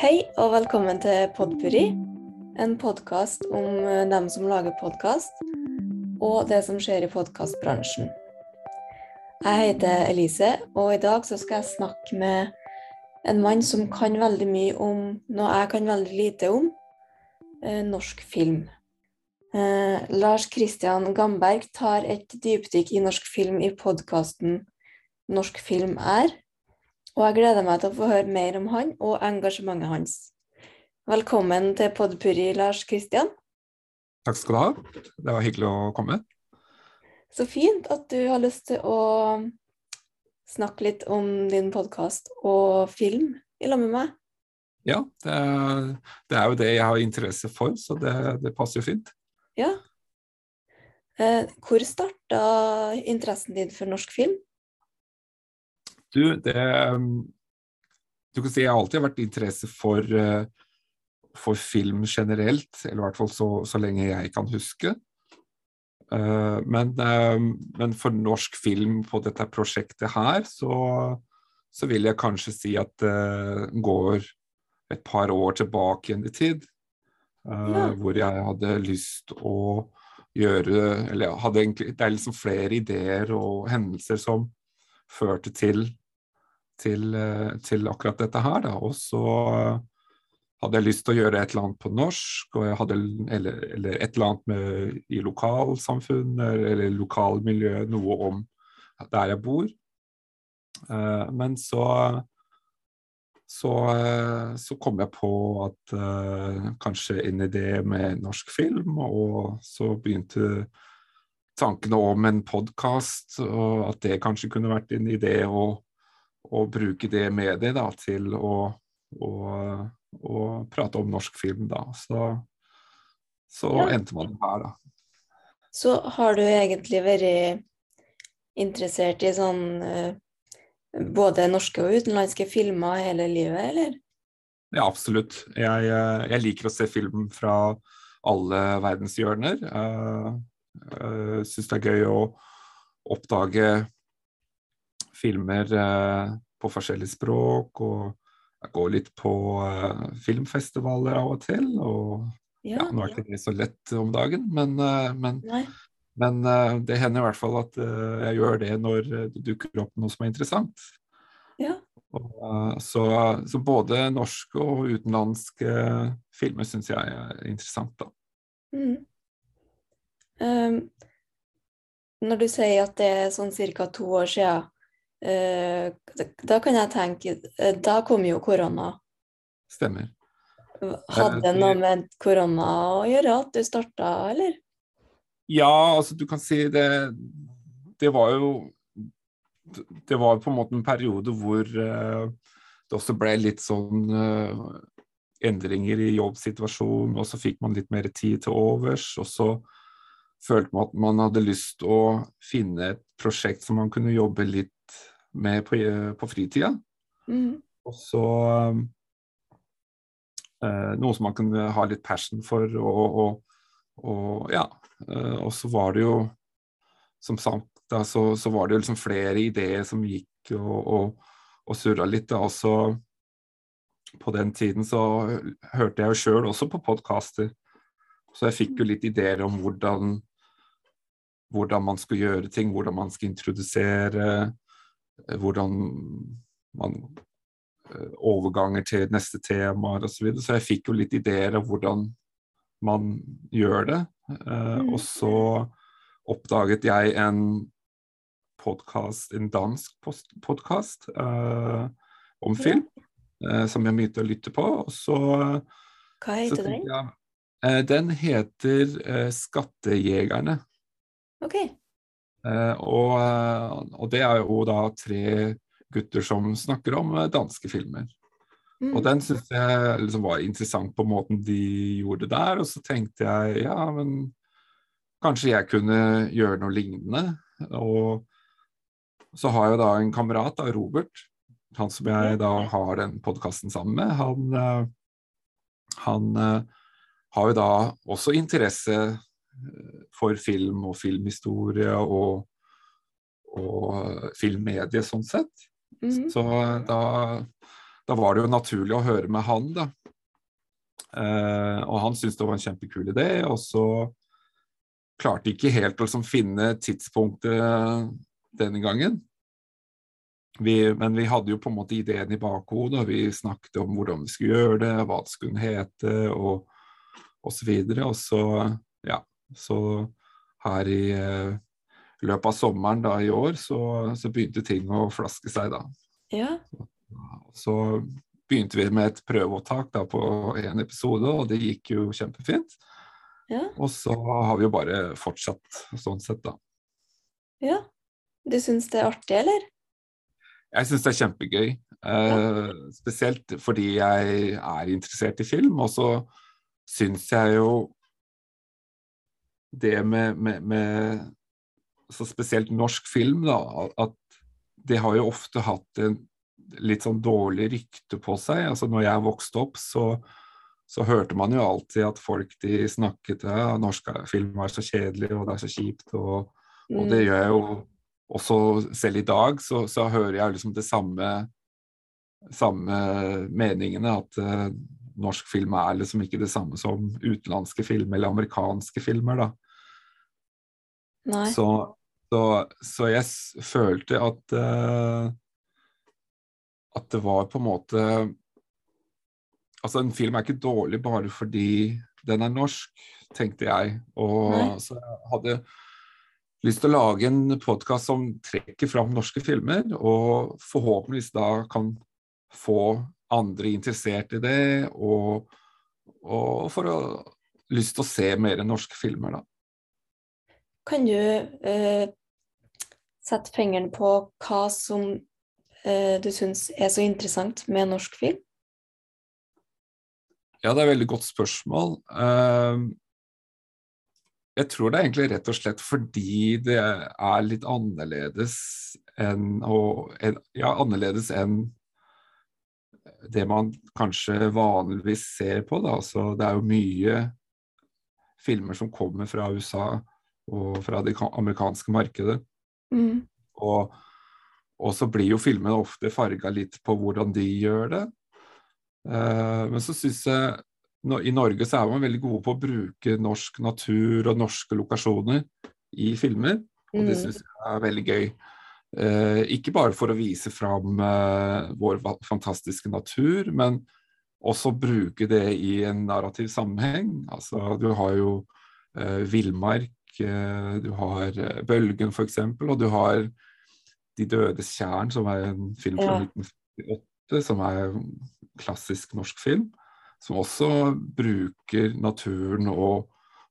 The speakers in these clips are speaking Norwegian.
Hei og velkommen til Podpuri, en podkast om eh, dem som lager podkast, og det som skjer i podkastbransjen. Jeg heter Elise, og i dag skal jeg snakke med en mann som kan veldig mye om noe jeg kan veldig lite om eh, norsk film. Eh, Lars Kristian Gamberg tar et dypdykk i norsk film i podkasten Norsk film er, og jeg gleder meg til å få høre mer om han og engasjementet hans. Velkommen til Podpurri, Lars Kristian. Takk skal du ha. Det var hyggelig å komme. Så fint at du har lyst til å snakke litt om din podkast og film i lag med meg. Ja, det er, det er, jo det jeg har interesse for, så det, det passer jo fint. Ja. Eh, hvor starta interessen din for norsk film? Du, det Du kan si jeg har alltid vært interesse for, eh, for film generelt, eller i hvert fall så, så lenge jeg kan huske. Eh, men, eh, men, for norsk film på dette prosjektet her, så, så vil jeg kanskje si at det går et par år tilbake igjen i tid. Ja. Hvor jeg hadde lyst å gjøre Eller hadde egentlig Det er liksom flere ideer og hendelser som førte til til, eh, til, akkurat dette her. Da. Og så hadde jeg lyst til å gjøre et eller annet på norsk, hadde, eller, eller, et eller annet med, i lokalsamfunn eller lokalmiljø, noe om der jeg bor. Uh, men så, så, så kom jeg på at uh, kanskje en idé med norsk film, og så begynte tankene om en podkast, og at det kanskje kunne vært en idé. og og bruke det mediet da, til å, å, å, prate om norsk film. Da. Så, så ja. endte man her, da. Så har du egentlig vært interessert i sånn eh, både norske og utenlandske filmer hele livet, eller? Ja, absolutt. Jeg, eh, jeg liker å se film fra alle verdenshjørner. Jeg, jeg syns det er gøy å oppdage filmer eh, på forskjellige språk. Og jeg går litt på eh, filmfestivaler av og til. Og ja, nå er ikke det så lett om dagen, men, eh, men, men det hender i hvert fall at jeg gjør det når det dukker opp noe som er interessant. Ja. Og, så, så, både norske og utenlandske filmer syns jeg er interessant, da. Mm. Um, når du sier at det er sånn ca. to år siden, da kan jeg tenke eh, Da kom jo korona. Stemmer. Hadde det noe med korona å gjøre at du starta, eller? Ja, altså du kan si det Det var jo Det var på en måte en periode hvor uh, det også ble litt sånn endringer i jobbsituasjonen, og så fikk man litt mer tid til overs. Og så følte man at man hadde lyst til å finne et prosjekt som man kunne jobbe litt med på, på fritida. Mm. Og så eh, Noe som man kunne ha litt passion for, og, og, og ja. Eh, og så var det jo Som sagt, da, så, så, var det jo liksom flere ideer som gikk og, og, og surra litt. Da. Også på den tiden så hørte jeg jo sjøl også på podkaster. Så jeg fikk jo litt ideer om hvordan, hvordan man skulle gjøre ting, hvordan man skal introdusere Eh, hvordan man eh, overganger til neste temaer osv. Så, videre. så jeg fikk jo litt ideer av hvordan man gjør det. Eh, mm. Og så oppdaget jeg en podkast, en dansk podkast uh, om film, uh, som jeg begynte å lytte på. Og så Hva heter den? Ja, uh, den heter Skattejegerne. Okay. Eh, og, eh, og, det er jo da tre gutter som snakker om eh, danske filmer. Mm. Og den syns jeg liksom var interessant på måten de gjorde det der. Og så tenkte jeg ja, men kanskje jeg kunne gjøre noe lignende. Og så har jeg da en kamerat, da, Robert, han som jeg da har den podkasten sammen med. Han, han har jo da også interesse for film og filmhistorie og, og filmmedie sånn sett. Mm -hmm. Så da, da var det jo naturlig å høre med han, da. Eh, og han syntes det var en kjempekul idé, og så klarte ikke helt å liksom, finne tidspunktet denne gangen. Vi, men vi hadde jo på en måte ideen i bakhodet, og vi snakket om hvordan vi skulle gjøre det, hva det skulle hete, og, og så videre. Og så, så her i eh, løpet av sommeren da i år, så, så begynte ting å flaske seg da. Ja. Så begynte vi med et prøveopptak da på en episode, og det gikk jo kjempefint. Ja. Og så har vi jo bare fortsatt sånn sett, da. ja. Du syns det er artig, eller? Jeg syns det er kjempegøy. Eh, spesielt fordi jeg er interessert i film. Og så syns jeg jo det med, med, med så spesielt norsk film, da, at det har jo ofte hatt en litt sånn dårlig rykte på seg. Altså når jeg vokste opp, så, så hørte man jo alltid at folk de snakket ja, norsk film er så kjedelig, og det er så kjipt. Og, og det Mm. gjør jeg jo også selv i dag, så, så hører jeg liksom det samme, samme meningene. At norsk film er liksom ikke det samme som utenlandske filmer eller amerikanske filmer, da. Nei. Så, så, så jeg følte at uh, At det var på en måte Altså, en film er ikke dårlig bare fordi den er norsk, tenkte jeg. Og Nei. så jeg hadde lyst til å lage en podkast som trekker fram norske filmer, og forhåpentligvis da kan få andre interessert i det, og, og for å lyst til å se mer norske filmer, da. Kan du eh, sette fingeren på hva som eh, du syns er så interessant med norsk film? Ja, det er et veldig godt spørsmål. Eh, jeg tror det er egentlig rett og slett fordi det er litt annerledes enn å- en- Ja, annerledes enn det man kanskje vanligvis ser på. Da. Altså, det er jo mye filmer som kommer fra USA og fra det amerikanske markedet. Mm. Og, og så blir jo filmene ofte farga litt på hvordan de gjør det. Uh, men så syns jeg no, I Norge så er man veldig gode på å bruke norsk natur og norske lokasjoner i filmer. Og det Mm. syns jeg er veldig gøy. Eh, ikke bare for å vise fram eh, vår fantastiske natur, men også bruke det i en narrativ sammenheng. Altså, du har jo eh, villmark, eh, du har eh, Bølgen f.eks., og du har De dødes tjern, som er en film fra Ja. 1958, som er en klassisk norsk film. Som også bruker naturen og,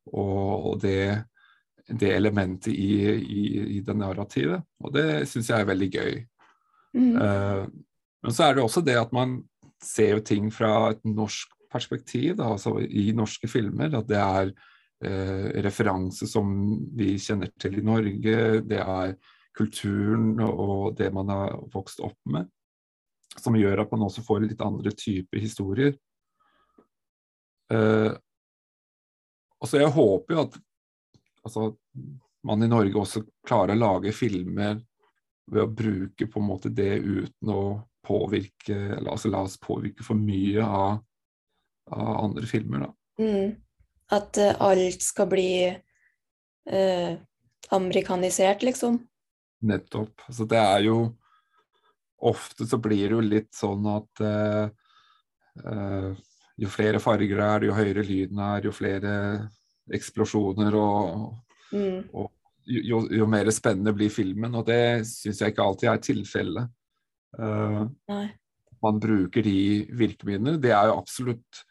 og, og det, det elementet i, i, i det narrativet. Og det syns jeg er veldig gøy. Mm. Uh, men så er det også det at man ser jo ting fra et norsk perspektiv, da, altså i norske filmer. At det er uh, referanse som vi kjenner til i Norge. Det er kulturen og det man har vokst opp med. Som gjør at man også får litt andre typer historier. Uh, altså jeg håper jo at altså, man i Norge også klarer å lage filmer ved å bruke på en måte det uten å påvirke eller, altså la oss påvirke for mye av, av andre filmer. Da. Mm. At uh, alt skal bli uh, amerikanisert, liksom. Nettopp. Altså, det er jo Ofte så blir det jo litt sånn at uh, jo flere farger det er, jo høyere lyden er, jo flere eksplosjoner og, Mm. og jo, jo, mer spennende blir filmen, og det syns jeg ikke alltid er tilfellet. Uh, man bruker de virkemidlene. Det er jo absolutt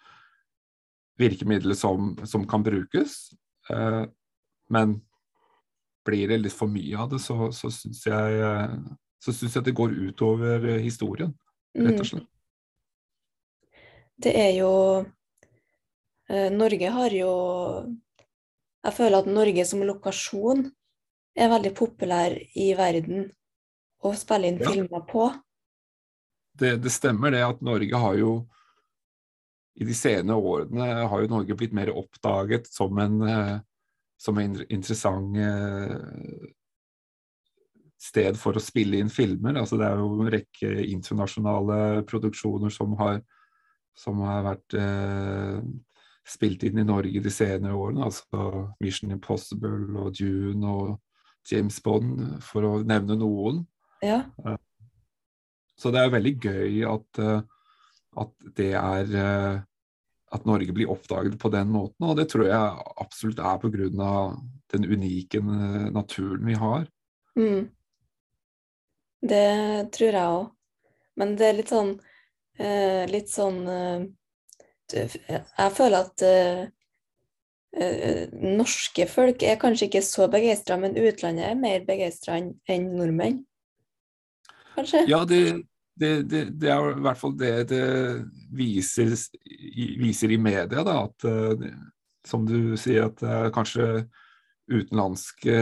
virkemidler som, som kan brukes. Uh, men blir det litt for mye av det, så, så syns jeg, eh, så syns jeg det går utover eh, historien, rett Mm. og slett. Det er jo eh, Norge har jo Jeg føler at Norge som lokasjon er veldig populær i verden å spille inn Ja. filmer på. Det, det stemmer det at Norge har jo i de senere årene har jo Norge blitt mer oppdaget som en, eh, som en interessant eh, sted for å spille inn filmer. Altså, det er jo en rekke internasjonale produksjoner som har, som har vært eh, spilt inn i Norge de senere årene. Altså Mission Impossible og Dune og James Bond, for å nevne noen. Ja. Så det er veldig gøy at, eh, at det er eh, At Norge blir oppdaget på den måten. Og det tror jeg absolutt er pga. den unike eh, naturen vi har. Mm. Det tror jeg òg. Men det er litt sånn eh, Litt sånn eh, Jeg føler at eh, norske folk er kanskje ikke så begeistra, men utlandet er mer begeistra enn enn nordmenn. Kanskje? Ja, det, det, det, det er i hvert fall det det viser, viser i media, da. At eh, som du sier, at det er kanskje utenlandske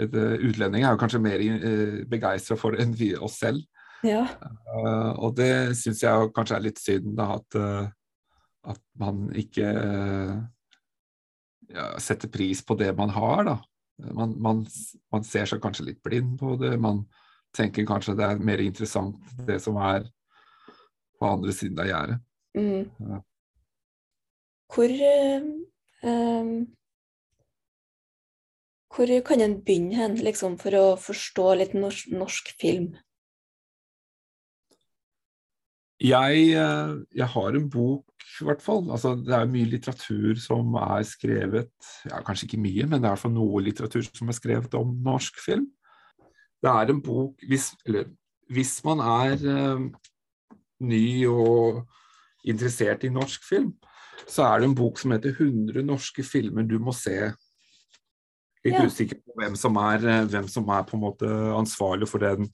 Utlendinger er jo kanskje mer uh, begeistra for det enn vi oss selv. Ja. Uh, og det syns jeg kanskje er litt synd, da, at, eh, at man ikke ja, setter pris på det man har, da. Man, man, man ser seg kanskje litt blind på det. Man tenker kanskje det er mer interessant det som er på andre siden av gjerdet. Mm. Ja. Hvor eh, Hvor kan en begynne hen, liksom, for å forstå litt norsk, norsk film? Jeg, eh, jeg har en bok, i hvert fall. Altså, det er mye litteratur som er skrevet ja, Kanskje ikke mye, men det er i hvert fall noe litteratur som er skrevet om norsk film. Det er en bok Hvis, eller, hvis man er eh, ny og interessert i norsk film, så er det en bok som heter 100 norske filmer du må se. Litt Ja. usikker på hvem som, er, eh, hvem som er ansvarlig for den,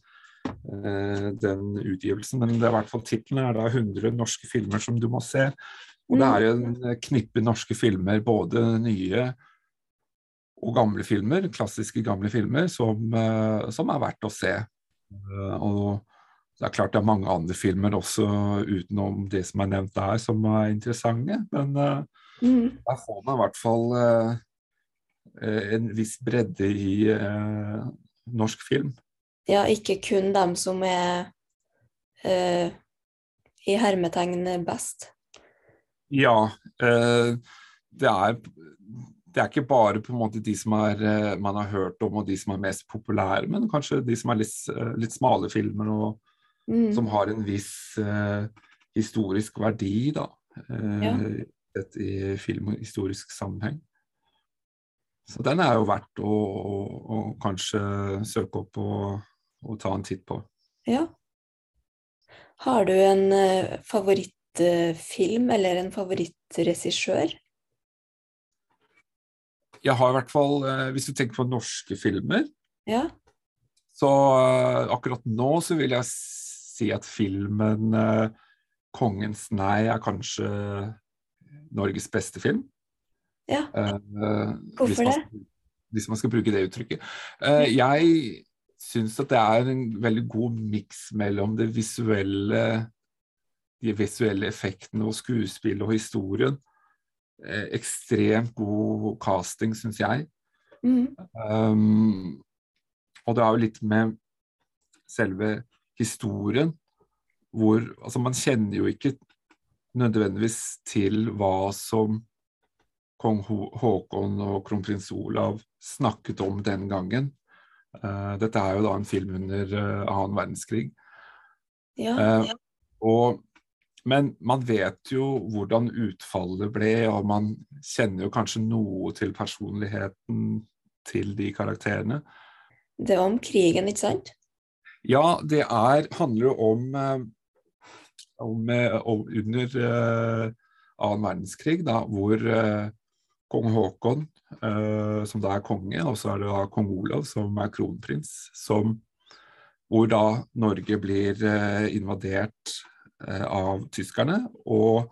den utgivelsen. Men det er i hvert fall tittelen er da 100 norske filmer som du må se. Og det er jo en eh, knippe norske filmer, både nye og gamle filmer, klassiske gamle filmer, som, eh, som er verdt å se. Eh, og det er klart det er mange andre filmer også utenom det som er nevnt der, som er interessante. Men eh, Mm. der får man i hvert fall eh, eh, en viss bredde i eh, norsk film. Ja, ikke kun dem som er eh, i hermetegn best. Ja, eh, det er det er ikke bare på en måte de som er, eh, man har hørt om og de som er mest populære, men kanskje de som er litt, eh, litt smale filmer og Mm. som har en viss eh, historisk verdi, da. eh, Ja. i filmhistorisk sammenheng. Så den er jo verdt å, å, å kanskje søke opp og, og ta en titt på. Ja. Har du en eh, favorittfilm eller en favorittregissør? Jeg har i hvert fall, eh, hvis du tenker på norske filmer, Ja. så eh, akkurat nå så vil jeg si at filmen 'Kongens nei' er kanskje Norges beste film. Ja. Hvorfor hvis man, det? Hvis man skal bruke det uttrykket. Jeg syns at det er en veldig god miks mellom det visuelle de visuelle effektene og skuespillet og historien. Eh, ekstremt god casting, syns jeg. Mm. Um, og det er jo litt med selve historien, hvor Altså, man kjenner jo ikke nødvendigvis til hva som kong Haakon og kronprins Olav snakket om den gangen. Eh, dette er jo da en film under uh, annen verdenskrig. Ja. ja. og, men man vet jo hvordan utfallet ble, og man kjenner jo kanskje noe til personligheten til de karakterene. Det er om krigen, ikke sant? Ja, det er, handler jo om, eh, om, eh, om under eh, annen verdenskrig, da, hvor eh, kong Haakon, eh, som da er konge, og så er det da kong Olav, som er kronprins, som, hvor da Norge blir eh, invadert eh, av tyskerne. Og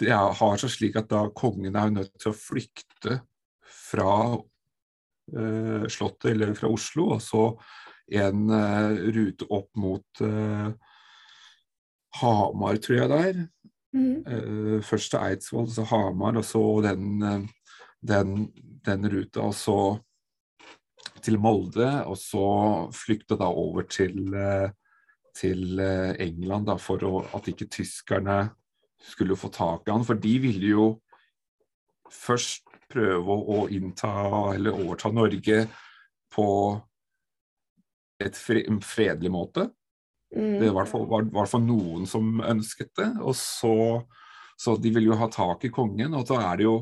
det har seg slik at da kongen er nødt til å flykte fra eh, Slottet eller fra Oslo, og så en eh, rute opp mot eh, Hamar, tror jeg det er. Mm. Eh, først til Eidsvoll, så Hamar, og så den, eh, den, den ruta. Og så til Molde, og så flykta da over til, eh, til England da, for å, at ikke tyskerne skulle få tak i han. For de ville jo først prøve å innta eller overta Norge på et fredelig måte. Mm. Det var i hvert fall noen som ønsket det. Og så, så de ville jo ha tak i kongen, og så er det jo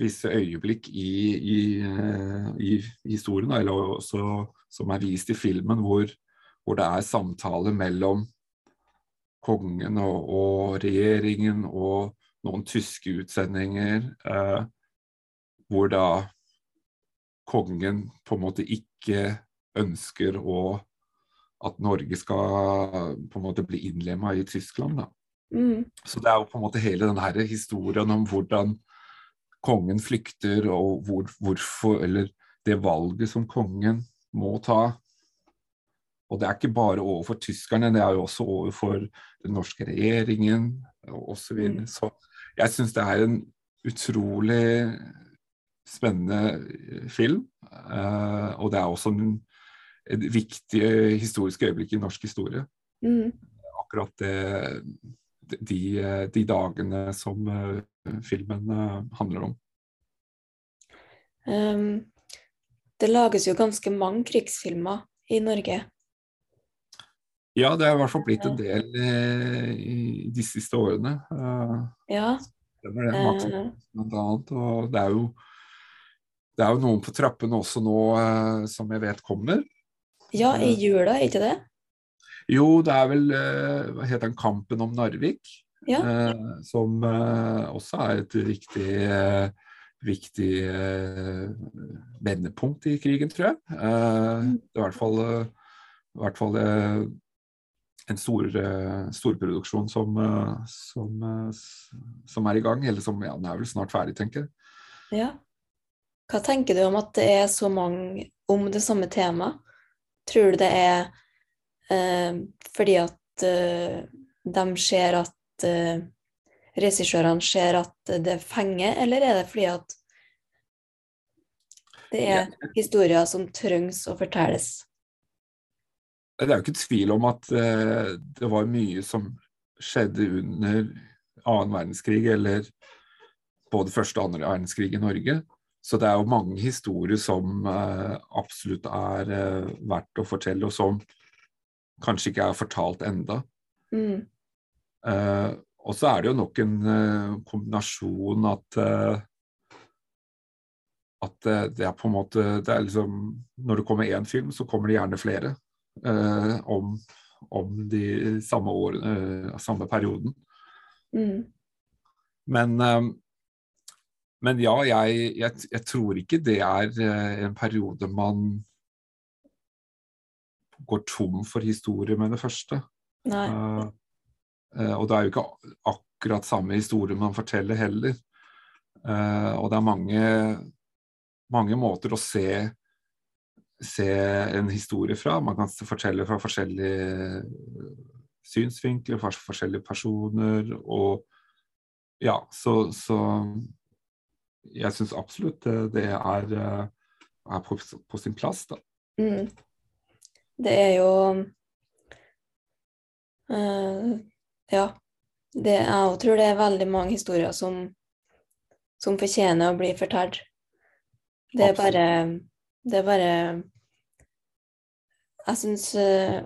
visse øyeblikk i, i, i, i historien, eller også, som er vist i filmen, hvor, hvor det er samtaler mellom kongen og, og, regjeringen og noen tyske utsendinger, eh, hvor da kongen på en måte ikke ønsker å, at Norge skal på en måte bli innlemma i Tyskland. da. Mm. Så det er jo på en måte hele denne historien om hvordan kongen flykter, og hvor, hvorfor Eller det valget som kongen må ta. Og det er ikke bare overfor tyskerne, det er jo også overfor den norske regjeringen osv. Så, videre. Mm. så jeg syns det er en utrolig spennende film. Uh, og det er også en, et historiske øyeblikk i norsk historie. Mm. Akkurat det, de, de, dagene som uh, filmen uh, handler om. Um, det lages jo ganske mange krigsfilmer i Norge. Ja, det er i hvert fall blitt en del i de siste årene. ja. Stemmer det. Max blant annet. Og det er jo det er jo noen på trappene også nå eh, som jeg vet kommer. Ja, i jula, ikke det? Jo, det er vel eh, Hva heter den? Kampen om Narvik. Ja. Eh, som eh, også er et viktig, eh, viktig eh, vendepunkt i krigen, tror jeg. Mm. det er i hvert fall, i hvert fall en stor, storproduksjon som, som, som, er i gang. Eller som ja, den er vel snart ferdig, tenker jeg. Ja. Hva tenker du om at det er så mange om det samme temaet? Tror du det er eh, fordi at eh, de ser at eh, regissørene ser at det fenger, eller er det fordi at det er historier som trengs å fortelles? Det er jo ikke tvil om at eh, det var mye som skjedde under annen verdenskrig, eller både første og andre verdenskrig i Norge, så det er jo mange historier som eh, absolutt er eh, verdt å fortelle, og som kanskje ikke er fortalt enda. Mm. Eh, og så er det jo nok en eh, kombinasjon at eh, at det er på en måte det er liksom, Når det kommer én film, så kommer det gjerne flere eh, om, om, de samme årene, samme perioden. Mm. Men men ja, jeg, jeg, jeg, tror ikke det er eh, en periode man går tom for historie med det første. Uh, uh, og det er jo ikke akkurat samme historie man forteller heller. Uh, og det er mange, mange måter å se, se, en historie fra. Man kan fortelle fra forskjellige synsvinkler, fra forskjellige personer. Og ja, så, så jeg syns absolutt det er, er på, på, sin plass, da. Mm. Det er jo uh, Ja. Det, jeg tror det er veldig mange historier som, som fortjener å bli fortalt. Det er bare Det er bare Jeg syns uh,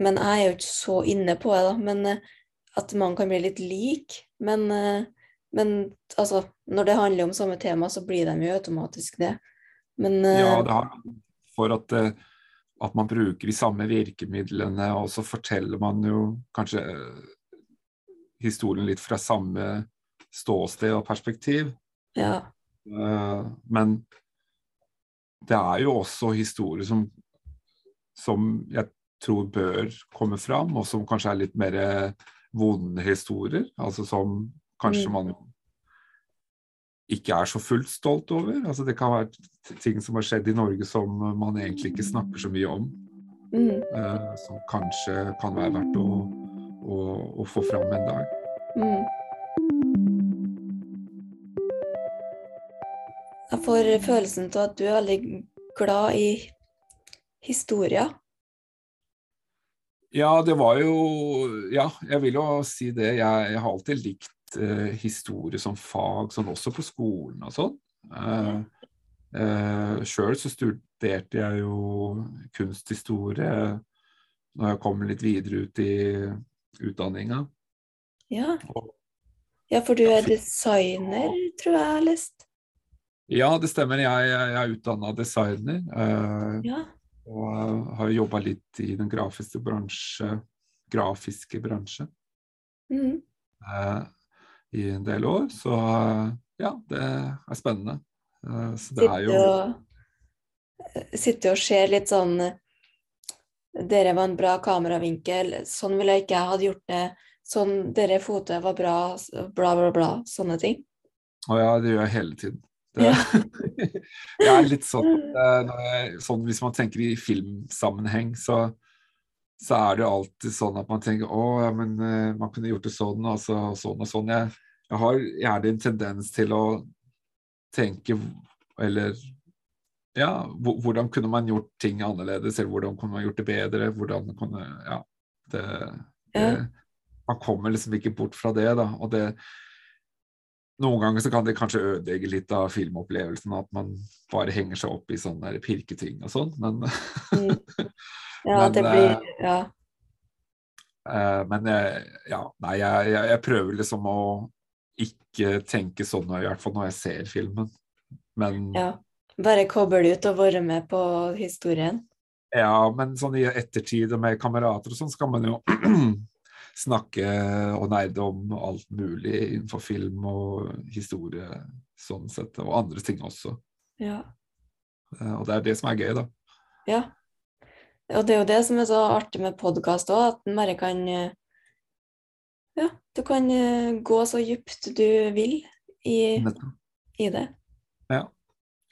Men jeg er jo ikke så inne på det, da. Men uh, at man kan bli litt lik. Men men altså, når det handler om samme tema, så blir de jo automatisk det. Men uh, Ja, det har for at, eh, at, man bruker de samme virkemidlene, og så forteller man jo kanskje uh, historien litt fra samme ståsted og perspektiv. Ja. Uh, men det er jo også historier som, som jeg tror bør komme fram, og som kanskje er litt mer vonde historier. Altså som kanskje mm. man ikke er så fullt stolt over. Altså Det kan være ting som har skjedd i Norge som man egentlig ikke snakker så mye om. Mm. Uh, som kanskje kan være verdt å, å, å få fram en dag. Mm. Jeg får følelsen av at du er veldig glad i historier. Ja, det var jo Ja, jeg vil jo si det. Jeg, jeg har alltid likt historie som fag, sånn også på skolen og sånn. Uh, uh, Sjøl så studerte jeg jo kunsthistorie når jeg kom litt videre ut i utdanninga. Ja. ja, for du er designer, tror jeg jeg har lest. Ja, det stemmer. Jeg, jeg er utdanna designer. Eh, Ja. og har jobba litt i den grafiske bransje, grafiske bransje Mm. eh, i en del år. Så eh, ja, det er spennende. Eh, så det er jo og, sitter og ser litt sånn Dere var en bra kameravinkel. Sånn ville jeg ikke jeg hadde gjort det. Sånn, dere fotet var bra. Bla, bla, bla. Sånne ting. Å ja, det gjør jeg hele tiden. Det, jeg er litt sånn, eh, sånn Hvis man tenker i filmsammenheng, så, så er det jo alltid sånn at man tenker å, ja, men eh, man kunne gjort det sånn, altså sånn og sånn. Jeg, jeg har gjerne en tendens til å tenke eller ja, hvordan kunne man gjort ting annerledes, eller hvordan kunne man gjort det bedre? Hvordan kunne Ja. Det, det, man kommer liksom ikke bort fra det, da. Og det Noen ganger så kan det kanskje ødelegge litt av filmopplevelsen, at man bare henger seg opp i sånne pirketing og sånn, men Mm. Ja, Men, det blir Ja. Eh, Men ja, nei, jeg, jeg, jeg prøver liksom å ikke tenke sånn, i hvert fall når jeg ser filmen. Men, ja. ja. Bare koble ut og være med på historien. Ja, men sånn i ettertid og med kamerater og sånn, så kan man jo snakke og nerde om alt mulig innenfor film og historie, sånn sett, og andre ting også. Ja. Eh, Og det er det som er gøy, da. ja. Og det er jo det som er så artig med podkast òg, at en bare kan eh, Ja, du kan eh, gå så dypt du vil i, i det.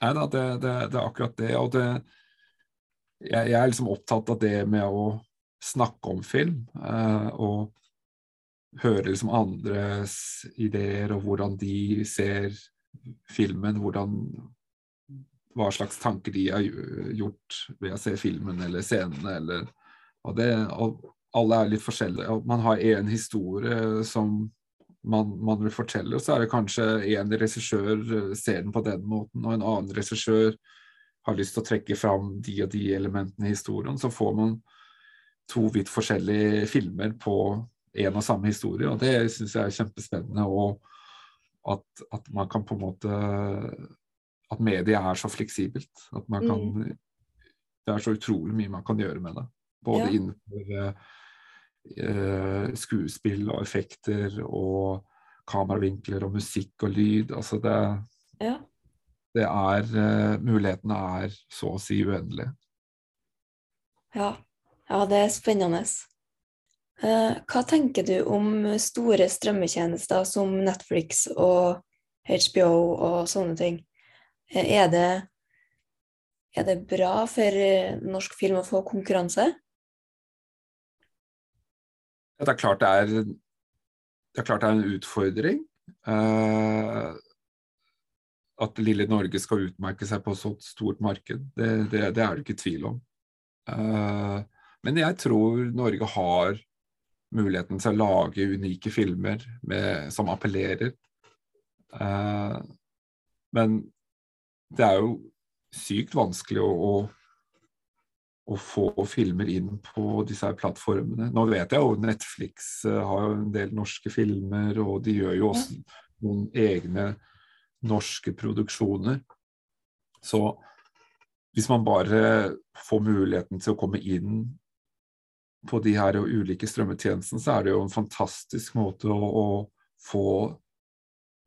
Nei da, det, det, det er akkurat det. Og det jeg, jeg er liksom opptatt av det med å snakke om film, eh, og høre liksom andres ideer og hvordan de ser filmen, hvordan hva slags tanker de har gjort ved å se filmen eller scenene, eller og det, og alle er litt forskjellige. og Man har én historie som man, man vil fortelle, og så er det kanskje en regissør eh, ser den på den måten, og en annen regissør har lyst til å trekke fram de og de elementene i historien. Så får man to vidt forskjellige filmer på en og samme historie, og det syns jeg er kjempespennende. Og at, at man kan på en måte At mediet er så fleksibelt. At man kan Det er så utrolig mye man kan gjøre med det. Både Ja. innenfor eh, eh, skuespill og effekter og kameravinkler og musikk og lyd. Altså det, Ja. det er uh, Mulighetene er så å si uendelige. Ja, ja det er spennende. Uh, hva tenker du om store strømmetjenester som Netflix og HBO og sånne ting? Eh, Er det, er det bra for eh, norsk film å få konkurranse? Det er klart det er, det er, klart det er en utfordring. eh, at lille Norge skal utmerke seg på så stort marked, det, det, det er det ikke tvil om. Eh, men jeg tror Norge har muligheten til å lage unike filmer med, som appellerer. Eh, men det er jo sykt vanskelig å, å å få filmer inn på disse her plattformene. Nå vet jeg jo Netflix eh, har jo en del norske filmer, og de gjør jo også noen egne norske produksjoner. Så hvis man bare får muligheten til å komme inn på de her ulike strømmetjenestene, så er det jo en fantastisk måte å, å få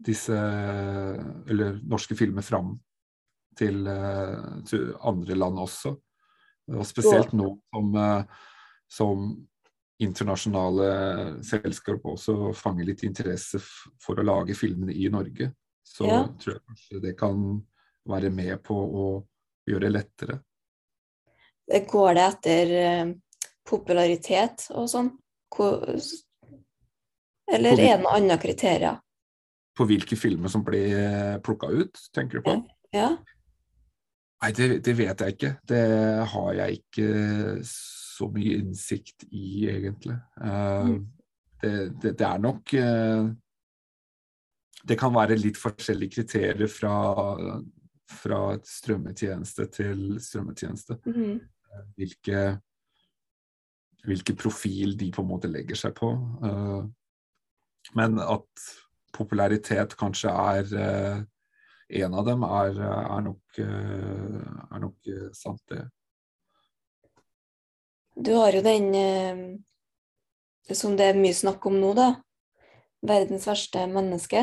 disse eller norske filmer fram til, eh, til andre land også. Og spesielt nå som, eh, som internasjonale selskap også fanger litt interesse for å lage filmene i Norge, så Ja. tror jeg kanskje det kan være med på å gjøre det lettere. Går det etter eh, popularitet og sånn? Eller er det noen andre kriterier? På hvilke filmer som blir plukka ut, tenker du på? Ja. Nei, det, det, vet jeg ikke. Det har jeg ikke så mye innsikt i, egentlig. Uh, mm. det, det, det, er nok uh, Det kan være litt forskjellige kriterier fra, fra strømmetjeneste til strømmetjeneste. Mm. Hvilke, hvilke profil de på en måte legger seg på. Uh, men at popularitet kanskje er en av dem, er, er nok, uh, er nok sant, det. Du har jo den som det er mye snakk om nå, da. Verdens verste menneske.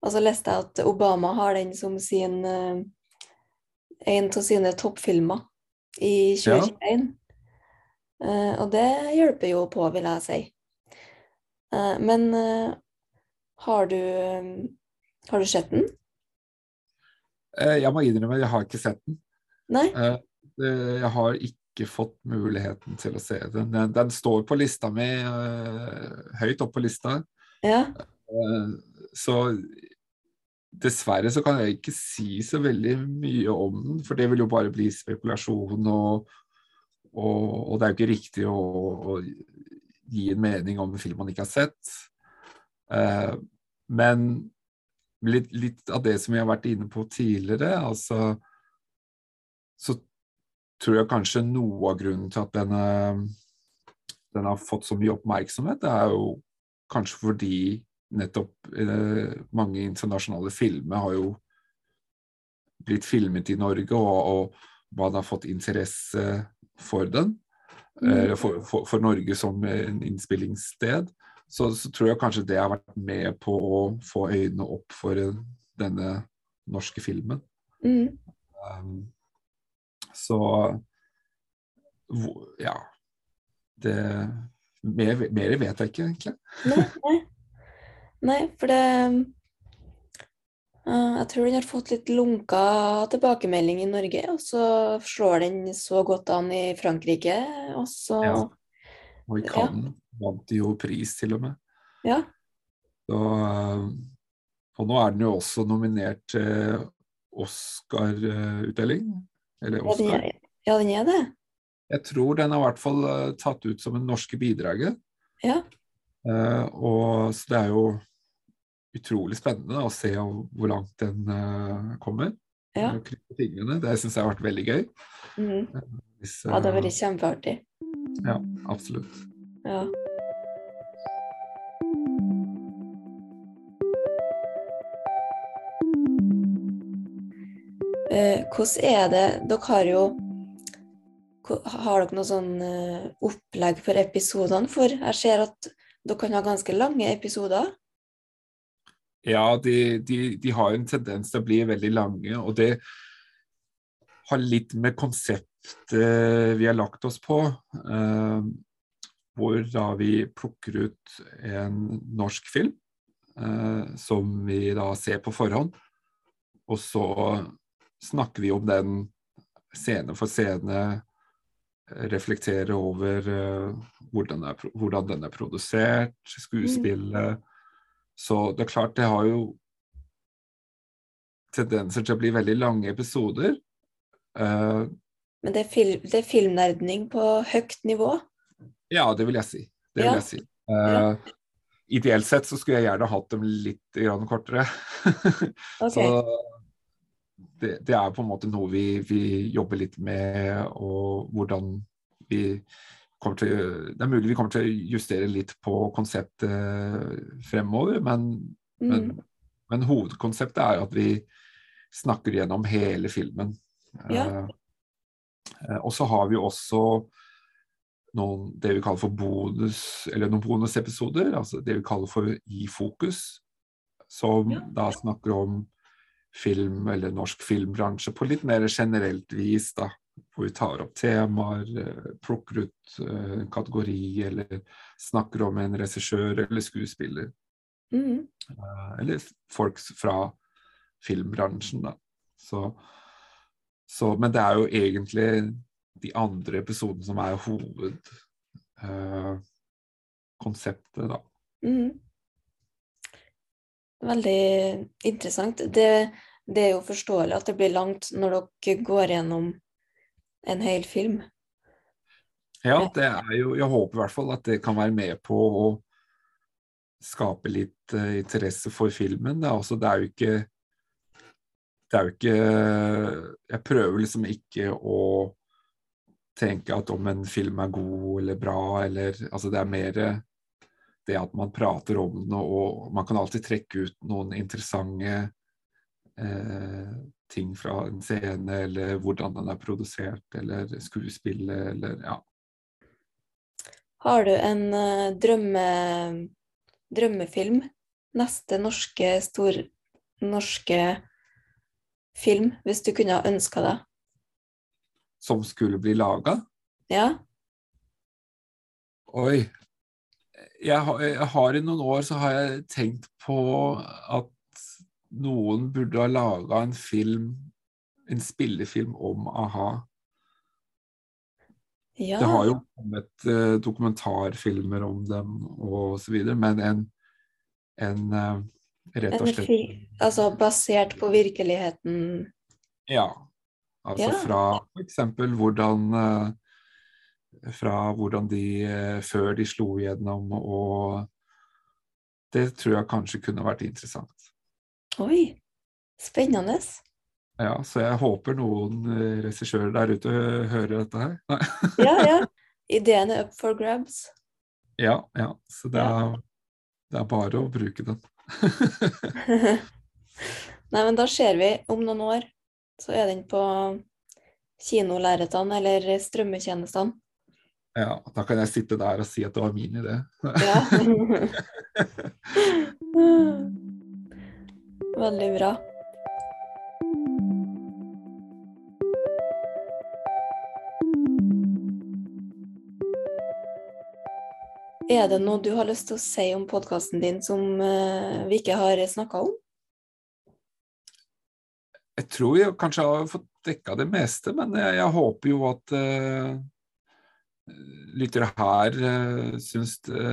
Og så leste jeg at Obama har den som sin en av sine toppfilmer i 2021. Ja. og det hjelper jo på, vil jeg si. Men har du Har du sett den? Jeg må innrømme jeg har ikke sett den. Nei? jeg har ikke fått muligheten til å se den. Den, den står på lista mi, høyt oppe på lista. Ja. så dessverre så kan jeg ikke si så veldig mye om den, for det vil jo bare bli spekulasjon og og, og, det er jo ikke riktig å, å, gi en mening om en film man ikke har sett. Men litt, litt, av det som vi har vært inne på tidligere, altså Så tror jeg kanskje noe av grunnen til at denne, den har fått så mye oppmerksomhet, det er jo kanskje fordi nettopp eh, mange internasjonale filmer har jo blitt filmet i Norge, og, og man har fått interesse for den. Mm. For, for, for, Norge som en innspillingssted. Så, så, tror jeg kanskje det har vært med på å få øynene opp for denne norske filmen. Mm. Um, så ja. Det mer, mer, vet jeg ikke, egentlig. Nei, nei. for det uh, jeg tror den har fått litt lunka tilbakemelding i Norge, og så slår den så godt an i Frankrike, og så Ja. Og i Cannes ja. Vant jo pris, til og med. Ja. Så, eh, og nå er den jo også nominert til Oscar-utdeling. Eller Oscar. Ja, den er det. Jeg tror den er i hvert fall eh, tatt ut som en norske bidraget. Ja. Uh, og så det er jo utrolig spennende å se hvor langt den uh, kommer. Ja. Det syns jeg har vært veldig gøy. Mm. Hvis, uh, ja, det har vært kjempeartig. Ja, absolutt. Ja. Hvordan er det Dere har jo Har dere noe sånn uh, opplegg for episodene? For jeg ser at dere kan ha ganske lange episoder. Ja, de, de, de, har en tendens til å bli veldig lange, og det har litt med konseptet vi har lagt oss på. Eh, hvor da vi plukker ut en norsk film eh, som vi da ser på forhånd. Og så snakker vi om den scene for scene, reflekterer over eh, hvordan, er, hvordan, den er produsert, skuespillet. Mm så det er klart, det har jo tendenser til å bli veldig lange episoder. Uh, Men det er, fil det er, filmnerdning på høyt nivå? Ja, det vil jeg si. Det vil ja. jeg si. Uh, ja. Ideelt sett så skulle jeg gjerne hatt dem litt kortere. okay. Så det, det, er på en måte noe vi, vi jobber litt med, og hvordan vi kommer til, det er mulig vi kommer til å justere litt på konseptet fremover, men, mm. men, men hovedkonseptet er at vi snakker gjennom hele filmen. Ja. Eh, og så har vi også noen, det vi kaller for bonus, eller noen bonusepisoder, altså det vi kaller for i fokus, som ja. da snakker om film eller norsk filmbransje på litt mer generelt vis. da hvor vi tar opp temaer, eh, plukker ut eh, en kategori eller snakker om en regissør eller skuespiller. Mm. Eller folk fra filmbransjen, da. Så, så, men det er jo egentlig de andre episodene som er hovedkonseptet, uh, da. Mm. Veldig interessant. Det det er jo forståelig at det blir langt når dere går gjennom en hel film. Ja, det er jo Jeg håper i hvert fall at det kan være med på å skape litt uh, interesse for filmen. Det er, også, det er jo ikke Det er jo ikke Jeg prøver liksom ikke å tenke at om en film er god eller bra, eller Altså, det er mer det at man prater om den, og man kan alltid trekke ut noen interessante eh, ting fra en scene, eller hvordan den er produsert, eller skuespillet, eller ja. Har du en uh, drømme, drømmefilm? Neste norske stor norske film, hvis du kunne ha ønska deg? Som skulle bli laga? Ja. Oi. Jeg har, jeg har, I noen år så har jeg tenkt på at noen burde ha laga en film, en spillefilm om a-ha. Ja. Det har jo kommet uh, dokumentarfilmer om dem og så videre, men en, en uh, rett og slett Altså basert på virkeligheten? Ja. Altså Ja. fra f.eks. hvordan uh, Fra hvordan de før de slo igjennom, og det tror jeg kanskje kunne vært interessant. Oi, spennende. Ja, så jeg håper noen uh, regissører der ute hører dette her. Ja, ja. Ideen er up for grabs. Ja, ja. Så det er, det er bare å bruke den. Nei, men da ser vi om noen år, så er den på kinolerretene eller strømmetjenestene. Ja, da kan jeg sitte der og si at det var min idé. Ja. Veldig bra. Er det noe du har lyst til å si om podkasten din som eh, vi ikke har snakka om? Jeg tror jeg kanskje har fått dekka det meste, men jeg, jeg håper jo at uh, lyttere her uh, syns det,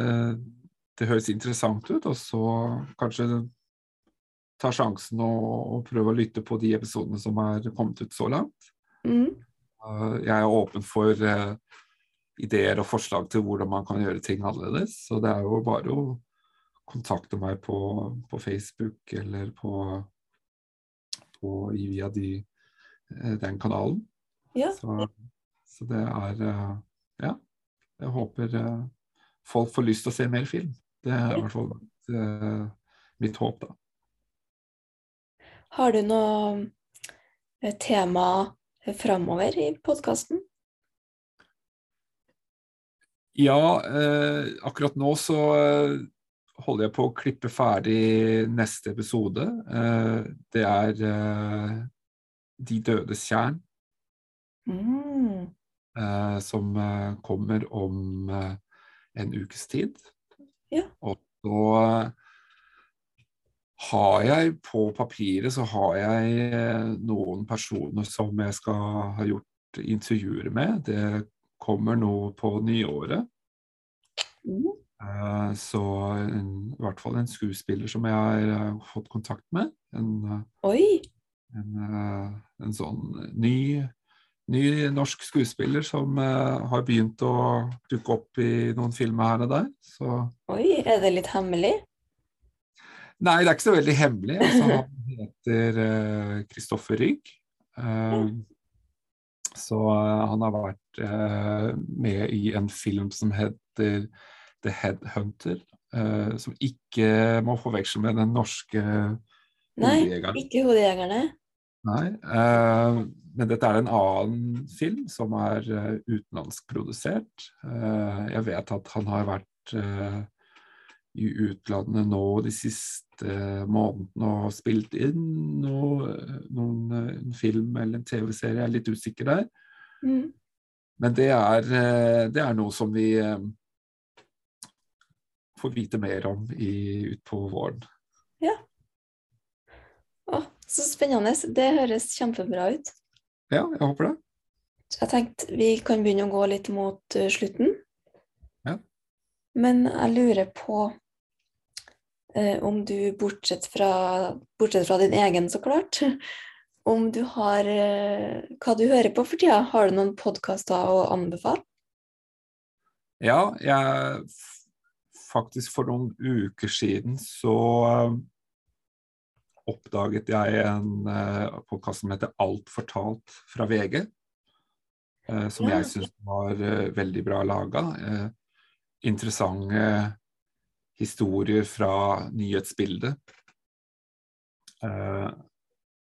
det høres interessant ut, og så kanskje ta sjansen og, og prøve å lytte på de episodene som er kommet ut så langt. Mm. Uh, jeg er åpen for uh, ideer og forslag til hvordan man kan gjøre ting annerledes. Så det er jo bare å kontakte meg på, på Facebook eller på, på via de, eh, den kanalen. Ja. Så, så det er eh, Ja. Jeg håper eh, folk får lyst til å se mer film. Det er i hvert fall eh, mitt håp, da. Har du noe eh, tema framover i podkasten? Ja, eh, akkurat nå så holder jeg på å klippe ferdig neste episode. Eh, det er eh, De dødes tjern, Mm. Eh, som eh, kommer om eh, en ukes tid. Ja. Og så har jeg på papiret så har jeg noen personer som jeg skal ha gjort intervjuer med. Det kommer nå på nyåret. Mm. Eh, Så en, i hvert fall en skuespiller som jeg har fått kontakt med. En, en, en sånn ny, ny norsk skuespiller som uh, har begynt å dukke opp i noen filmer her og der. Så Oi, er det litt hemmelig? Nei, det er ikke så veldig hemmelig. Altså, han heter Kristoffer Rygg. Eh, så eh, han har vært eh, med i en film som heter The Headhunter. eh, som ikke må forveksle med den norske Nei, hodejegeren. ikke Hodejegerne. Nei, eh, men dette er en annen film som er uh, utenlandskprodusert. Eh, jeg vet at han har vært eh, i utlandet nå de siste månedene og spilt inn noe, noen, eh, en film eller en TV-serie. Jeg er litt usikker der. Mm. Men det er, eh, det er noe som vi eh, får vite mer om i, utpå våren. Å, så spennende. Det høres kjempebra ut. Ja, jeg håper det. Så jeg tenkte vi kan begynne å gå litt mot eh, slutten. Ja. Men jeg lurer på eh, om du, bortsett fra, bortsett fra din egen, så klart, om du har eh, Hva du hører på for tida? Har du noen podkaster å anbefale? Ja, jeg Faktisk for noen uker siden så uh, oppdaget jeg en uh, podkast som heter Alt fortalt fra VG. Uh, som Ja. jeg syns var uh, veldig bra laga. Uh, interessante historier fra nyhetsbildet. Uh,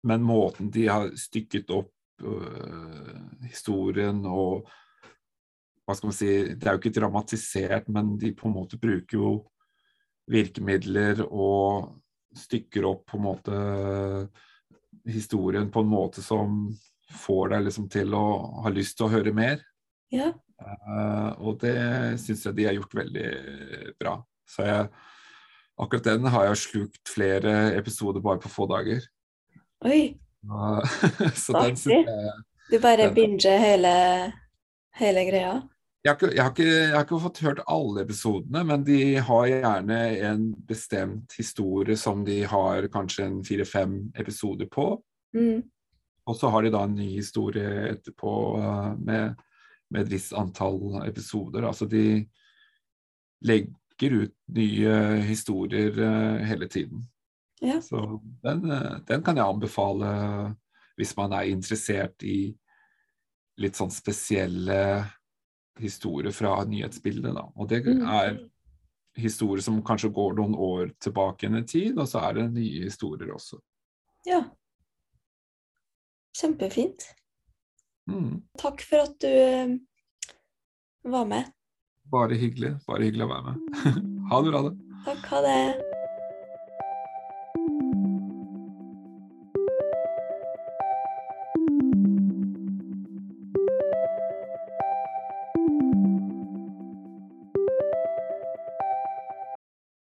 men måten de har stykket opp uh, historien og hva skal man si, Det er jo ikke dramatisert, men de på en måte bruker jo virkemidler og stykker opp på en måte historien på en måte som får deg liksom til å ha lyst til å høre mer. Ja. Uh, og det syns jeg de har gjort veldig bra. Så jeg, akkurat den har jeg slukt flere episoder bare på få dager. Oi, Uh, så den syns jeg du bare binger hele, hele greia? Jeg har, ikke, jeg, har ikke, jeg har ikke fått hørt alle episodene, men de har gjerne en bestemt historie som de har kanskje en fire-fem episoder på. Mm. Og så har de da en ny historie etterpå uh, med, med et visst antall episoder. Altså de legger ut nye historier uh, hele tiden. Ja. Så den, uh, den kan jeg anbefale hvis man er interessert i litt sånn spesielle historier fra nyhetsbildet. Da. Og det Mm. er historier som kanskje går noen år tilbake i tid, og så er det nye historier også. ja. Kjempefint. Mm. Takk for at du eh, var med. Bare hyggelig. Bare hyggelig å være med. ha det bra, da. Takk, ha det.